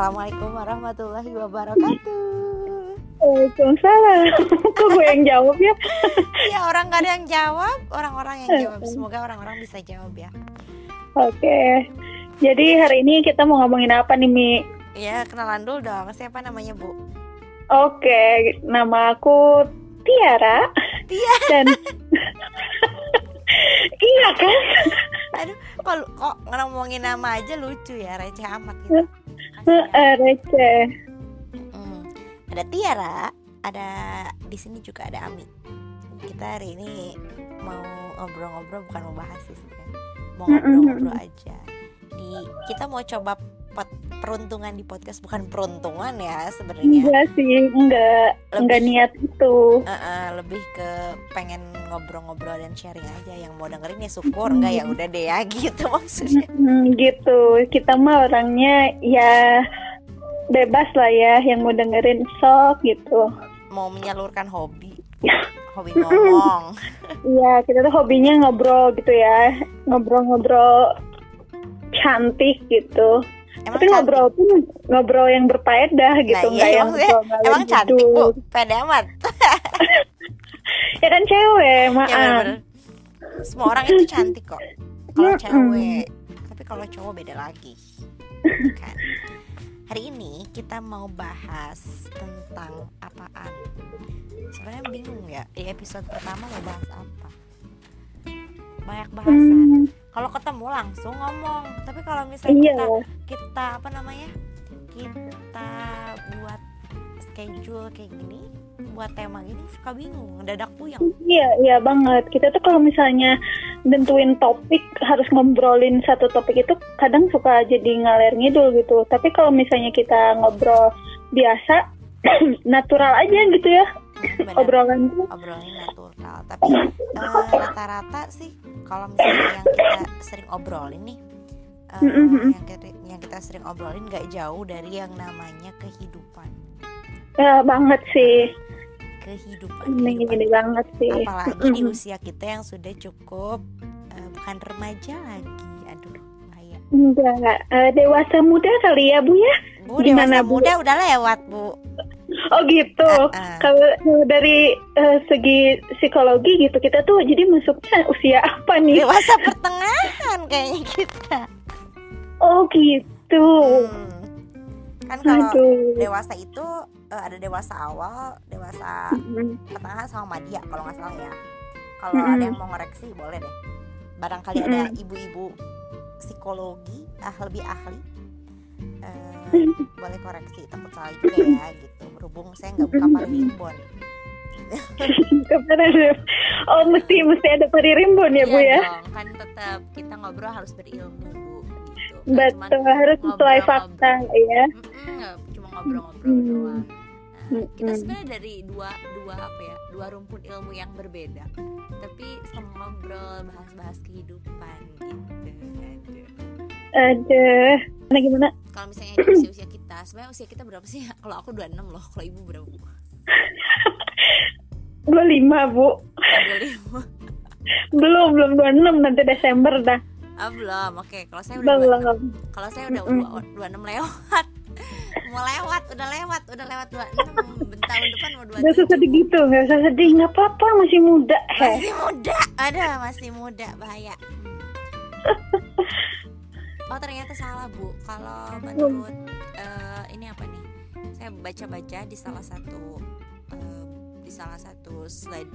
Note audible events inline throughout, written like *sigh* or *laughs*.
Assalamualaikum warahmatullahi wabarakatuh. Waalaikumsalam. *laughs* Kok gue yang jawab ya? *laughs* Iya orang gak ada yang jawab, orang-orang yang jawab. Semoga orang-orang bisa jawab ya. Oke. Jadi hari ini kita mau ngomongin apa nih Mi? Ya kenalan dulu dong. Siapa namanya Bu? Oke, nama aku Tiara. Tiara. Dan *laughs* iya kan? Aduh, kok kok ngomongin nama aja lucu ya, receh amat gitu. Heeh, receh. Hmm. Ada Tiara, ada di sini juga ada Ami. Kita hari ini mau ngobrol-ngobrol bukan mau bahas sih sebenarnya. Mau ngobrol-ngobrol aja. Di kita mau coba peruntungan di podcast bukan peruntungan ya sebenarnya. Enggak sih, enggak Lebih- enggak niat itu. Eh, eh, lebih ke pengen ngobrol-ngobrol dan sharing aja yang mau dengerin ya syukur enggak ya udah deh ya *laughs* gitu maksudnya Hmm, gitu. Kita mah orangnya ya bebas lah ya yang mau dengerin sok gitu. mau menyalurkan hobi *laughs* hobi ngomong *laughs* Iya, kita tuh hobinya ngobrol gitu ya. Ngobrol-ngobrol cantik gitu. Emang Tapi ngobrol pun ngobrol yang berfaedah cantik? gitu, nah, nggak iya, yang maksudnya ngobrol ngalor emang cantik bu. Pede amat. *laughs* Ya kan cewek, maaf. ya bener-bener. Semua orang itu cantik kok. Kalau cewek tapi kalau cowok beda lagi. Kan? Hari ini kita mau bahas tentang apaan? Sebenarnya bingung ya di episode pertama mau bahas apa? Banyak bahasan. Hmm, kalau ketemu langsung ngomong tapi kalau misalnya iya, kita kita apa namanya kita buat schedule kayak gini buat tema gini suka bingung mendadak puyeng iya, iya banget. Kita tuh kalau misalnya nentuin topik harus ngobrolin satu topik itu kadang suka jadi ngalir ngidul gitu. Tapi kalau misalnya kita ngobrol biasa, *clears throat* natural aja gitu ya Bener, obrolan obrolannya natural tapi eh, rata-rata sih kalau misalnya yang kita sering obrolin nih Mm, mm. yang kita yang kita sering obrolin nggak jauh dari yang namanya kehidupan Ya banget sih. kehidupan, Ini gini banget sih. apalagi di usia kita yang sudah cukup eh, bukan remaja lagi aduh bahaya Enggak, eh, dewasa muda kali ya Bu ya? bu Gimana, dewasa Bu? muda udah lewat bu Oh gitu. Eh, eh. Kalau dari eh, segi psikologi gitu kita tuh jadi masuknya usia apa nih? dewasa pertengahan kayaknya kita Oh gitu. Hmm. kan kalau Aduh. dewasa itu eh, ada dewasa awal dewasa Mm, pertengahan sama media kalau nggak salah ya kalau Mm-mm. ada yang mau ngoreksi boleh deh barangkali ada ibu-ibu psikologi ah lebih ahli eh, boleh koreksi takut salah juga ya gitu berhubung saya nggak buka Kapan ada? Oh mesti mesti ada paririmbun ya Bu Iya ya? dong, kan tetap kita ngobrol harus berilmu bu gitu Betul harus sesuai fakta ya. Mm-mm, cuma ngobrol-ngobrol Mm. doang. Nah, kita sebenarnya dari dua dua apa ya dua rumpun ilmu yang berbeda, tapi sama ngobrol bahas-bahas kehidupan gitu. Aduh. Ada. Nah gimana? Kalau misalnya di usia usia kita, sebenarnya usia kita berapa sih? *laughs* Kalau aku 26 loh, kalau ibu berapa bu? 25 Bu. 25 Belum belum 26 nanti Desember dah. Ah belum, oke. Kalau saya udah 26 Belum. Kalau saya udah Mm-mm. 26 lewat *laughs* Mau lewat, udah lewat, udah lewat 26 Ben- Tahun depan mau Gak usah 27 sedih gitu, gak usah sedih, nggak apa-apa masih muda. Masih muda Ada masih muda, bahaya Hmm. Oh ternyata salah bu Kalau menurut eh, Ini apa nih Saya baca-baca di salah satu eh, Di salah satu slide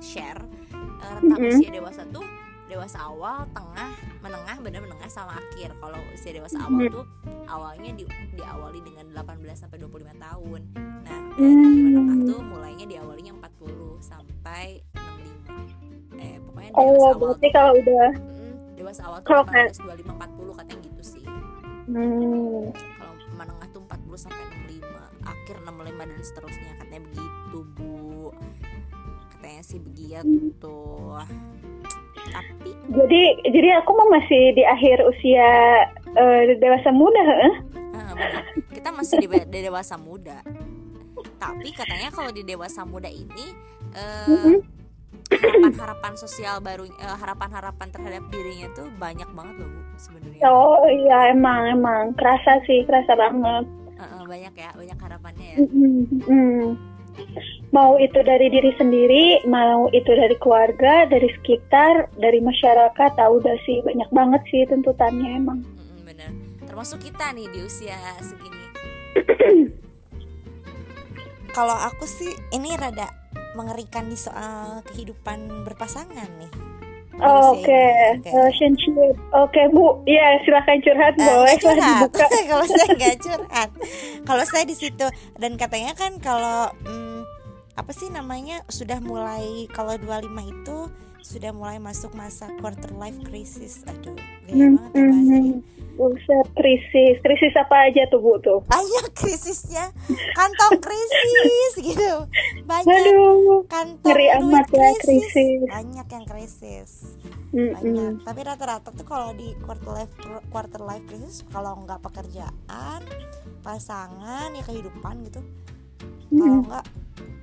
share eh, Rentang Mm-mm. usia dewasa tuh Dewasa awal, tengah, menengah, benar menengah sama akhir Kalau usia dewasa awal tuh Awalnya di, diawali dengan 18 sampai 25 tahun Nah dari Hmm. menengah tuh mulainya diawalinya 40 sampai 65 Eh pokoknya dewasa Oh awal berarti tuh kalau udah Mm, dewasa awal tuh Kalau 18, 25, 40 katanya gitu sih. Hmm, Kalau menengah tuh 40 sampai 65, akhir 65 dan seterusnya katanya begitu, Bu. Katanya sih begitu. Tapi jadi jadi aku mah masih di akhir usia eh, dewasa muda, heeh. ah. Kita masih di, di dewasa muda. Tapi katanya kalau di dewasa muda ini eh, Mhm. Harapan-harapan sosial baru uh, harapan-harapan terhadap dirinya tuh banyak banget loh bu sebenarnya. Oh iya emang emang. Kerasa sih kerasa banget. Uh, uh, banyak ya banyak harapannya ya. Mm -hmm. mau itu dari diri sendiri mau itu dari keluarga dari sekitar dari masyarakat tahu udah sih banyak banget sih tuntutannya emang. Mm, bener. Termasuk kita nih di usia segini. *coughs* Kalau aku sih ini rada mengerikan di soal kehidupan berpasangan nih. Oke, okay. relationship. Oke, okay, Bu. Iya, silakan curhat, uh, boleh *laughs* curhat. *laughs* kalau saya nggak *laughs* curhat. kalau saya di situ dan katanya kan kalau hmm, apa sih namanya sudah mulai kalau 25 itu sudah mulai masuk masa quarter life crisis. Aduh, gaya hmm, banget ya bahasanya. Hmm, Buset, krisis. Krisis apa aja tuh, Bu, tuh? Banyak *laughs* krisisnya. Kantong krisis, *laughs* gitu. Banyak. Aduh, kantong ngeri amat krisis. ya krisis. Banyak yang krisis. Mm-mm. Banyak. Tapi rata-rata tuh kalau di quarter life quarter life crisis kalau nggak pekerjaan, pasangan, ya kehidupan gitu. Kalau nggak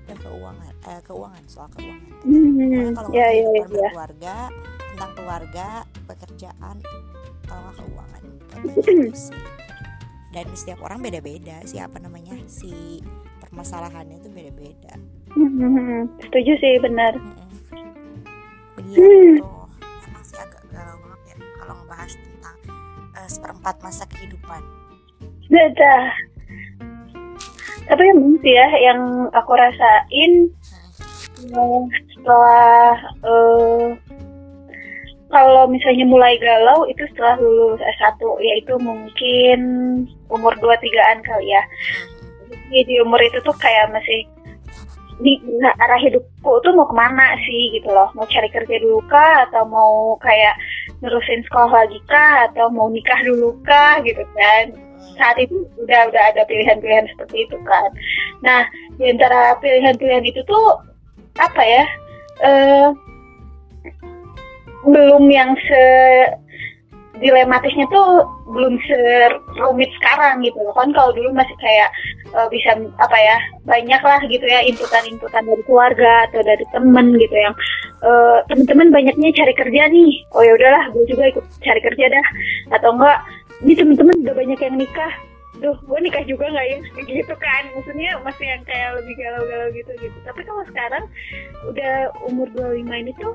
ya keuangan, eh, keuangan soal keuangan. Mm-hmm. Kalau ya, yeah, ya, ya. berkeluarga, tentang keluarga, pekerjaan, kalau nggak keuangan. Gitu sih. Dan setiap orang beda-beda sih apa namanya si permasalahannya itu beda-beda. Hmm, setuju sih benar. Begitu hmm. emang sih agak galau banget ya kalau ngebahas tentang uh, seperempat masa kehidupan. Beda tapi emang sih ya yang aku rasain hmm. setelah uh, kalau misalnya mulai galau itu setelah lulus S1 yaitu mungkin umur 2-3an kali ya. Jadi di umur itu tuh kayak masih di arah hidupku tuh mau ke mana sih gitu loh mau cari kerja dulu kah atau mau kayak nerusin sekolah lagi kah atau mau nikah dulu kah gitu kan saat itu udah udah ada pilihan-pilihan seperti itu kan. Nah di antara pilihan-pilihan itu tuh apa ya eh belum yang se dilematisnya tuh belum serumit sekarang gitu kan kalau dulu masih kayak uh, bisa apa ya banyak lah gitu ya inputan-inputan dari keluarga atau dari temen gitu yang uh, temen-temen banyaknya cari kerja nih. Oh ya udahlah gue juga ikut cari kerja dah. Atau enggak ini temen-temen udah banyak yang nikah. Duh gue nikah juga nggak ya? *laughs* Gitu kan. Maksudnya masih yang kayak lebih galau-galau gitu gitu. Tapi kalau sekarang udah umur 25 ini tuh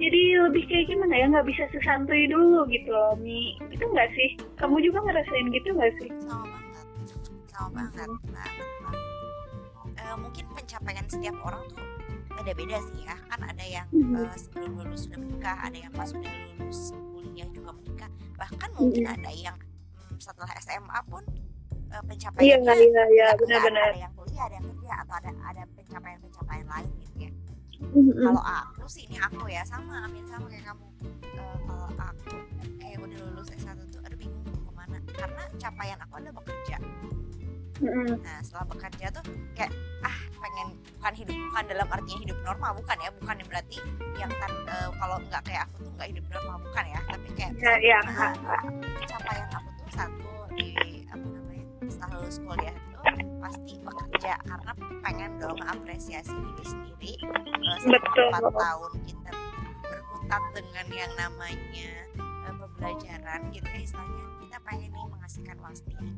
jadi lebih kayak gimana ya? Nggak bisa sesantuy dulu gitu loh Mi. Itu nggak sih? Kamu juga ngerasain gitu nggak sih? Sama banget. Sama banget banget uh, mungkin pencapaian setiap orang tuh beda-beda sih ya. Kan ada yang uh, sebelum lulus sudah menikah ada yang pas sudah lulus kuliah juga bahkan mungkin ada yang setelah SMA pun uh, pencapaiannya iya, iya, iya, benar-benar ada yang kuliah ada yang kerja atau ada ada pencapaian-pencapaian lain gitu ya. Mm-hmm. kalau aku sih ini aku ya sama amin sama kayak kamu. Uh, kalau aku kayak udah lulus S1 tuh aduh bingung mau ke mana. Karena capaian aku adalah bekerja. Mm-hmm. nah setelah bekerja tuh kayak bukan hidup bukan dalam artinya hidup normal bukan ya bukan yang berarti yang kan uh, kalau nggak kayak aku tuh nggak hidup normal bukan ya tapi kayak ya, ya. Nah, *laughs* capaian aku tuh satu di apa namanya setelah lulus kuliah pasti bekerja karena pengen dong apresiasi diri sendiri uh, selama empat tahun kita berkutat dengan yang namanya uh, pembelajaran gitu ya istilahnya kita pengen nih menghasilkan uang sendiri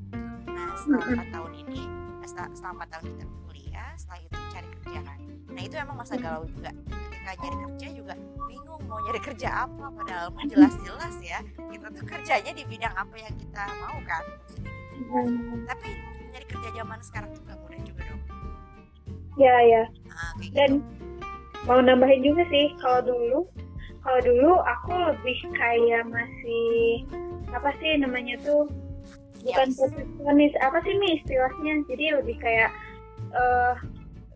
nah setelah empat tahun ini eh, setelah, setelah empat tahun kita kuliah setelah itu cari kerja kan. Nah itu emang masa galau juga. Ketika nyari kerja juga bingung mau nyari kerja apa padahal jelas-jelas ya kita tuh kerjanya di bidang apa yang kita mau kan. Tapi nyari kerja zaman sekarang tuh gak mudah juga dong. Ya ya. Nah, kayak dan gitu. mau nambahin juga sih kalau dulu kalau dulu aku lebih kayak masih apa sih namanya tuh bukan Yes. perfeksionis apa sih nih istilahnya? Jadi lebih kayak eh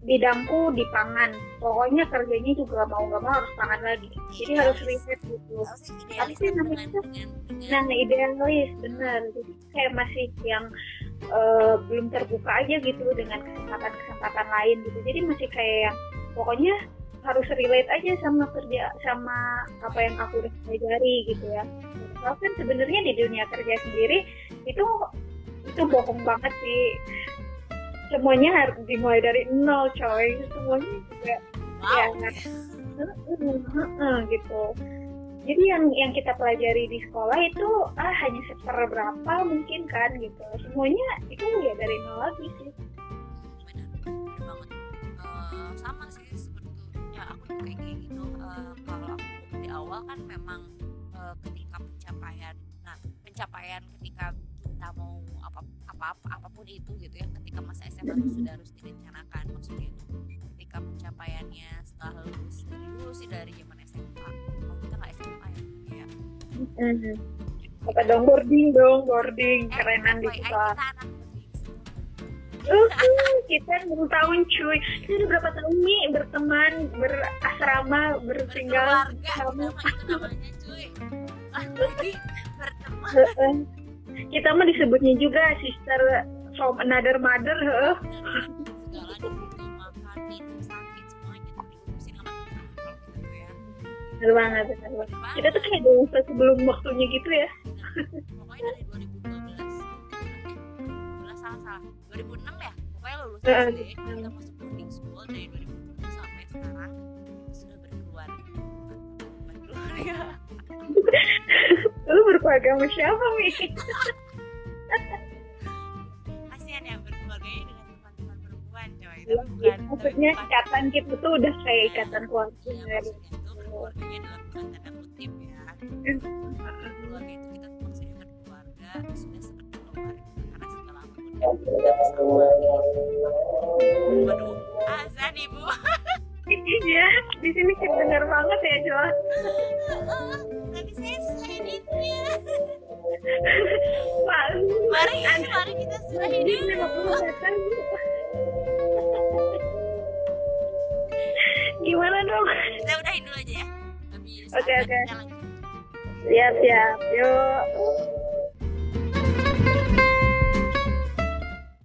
bidangku di pangan. Pokoknya kerjanya juga mau nggak mau harus pangan lagi. Jadi Idealis. harus riset gitu. Tau sih namanya tuh? dengan, dengan nah idealis benar. Jadi kayak masih yang eh, belum terbuka aja gitu dengan kesempatan-kesempatan lain gitu. Jadi masih kayak yang pokoknya harus relate aja sama kerja sama apa yang aku udah pelajari gitu ya. Soalnya kan sebenarnya di dunia kerja sendiri itu itu bohong banget sih semuanya harus dimulai dari nol coy. Semuanya juga ya wow. nggak gitu. Jadi yang yang kita pelajari di sekolah itu ah hanya seperberapa mungkin kan gitu. Semuanya itu ya dari nol lagi sih. Benar banget. Eh, sama sih sebetulnya. Aku juga kayak gitu. Eh, kalau aku di awal kan memang eh, ketika pencapaian nah pencapaian ketika kita mau apa apa apa pun itu gitu ya ketika masa SMA itu sudah harus direncanakan maksudnya itu ketika pencapaiannya setelah lulus dari dulu sih dari zaman SMA kalau kita nggak SMA ya kayak apa dong boarding dong boarding eh, kerenan di kita anak Uh, kita belum tahun cuy. Kita udah berapa tahun nih berteman berasrama bertinggal? Berkeluarga nama itu namanya cuy. *laughs* Lagi berteman. Kita mah disebutnya juga sister from another mother ya bener banget bener banget. Kita tuh kayak dewasa sebelum waktunya gitu ya. Pokoknya dari 2012 2012 salah salah. 2006 ya? Pokoknya lulus. SD kita masuk boarding school dari 2006 sampai sekarang sudah berkeluarga berkeluarga *laughs* lu berkeluarga sama siapa mi? Kasihan ya berkeluarganya dengan teman-teman perempuan coy. Iya, tapi bukan maksudnya ikatan kita tuh udah kayak ikatan keluarga. Iya, maksudnya itu keluarganya dalam tanda kutip ya. Keluarga itu kita tuh maksudnya berkeluarga sudah seperti keluarga. Karena segala apa pun yang kita bersama waduh azan ibu. Iya di sini kedengar banget ya Jo *laughs* mari mari kita Ini dulu gimana dong? Kita udahin dulu aja ya. Oke, oke. kita lanjut siap siap. Yo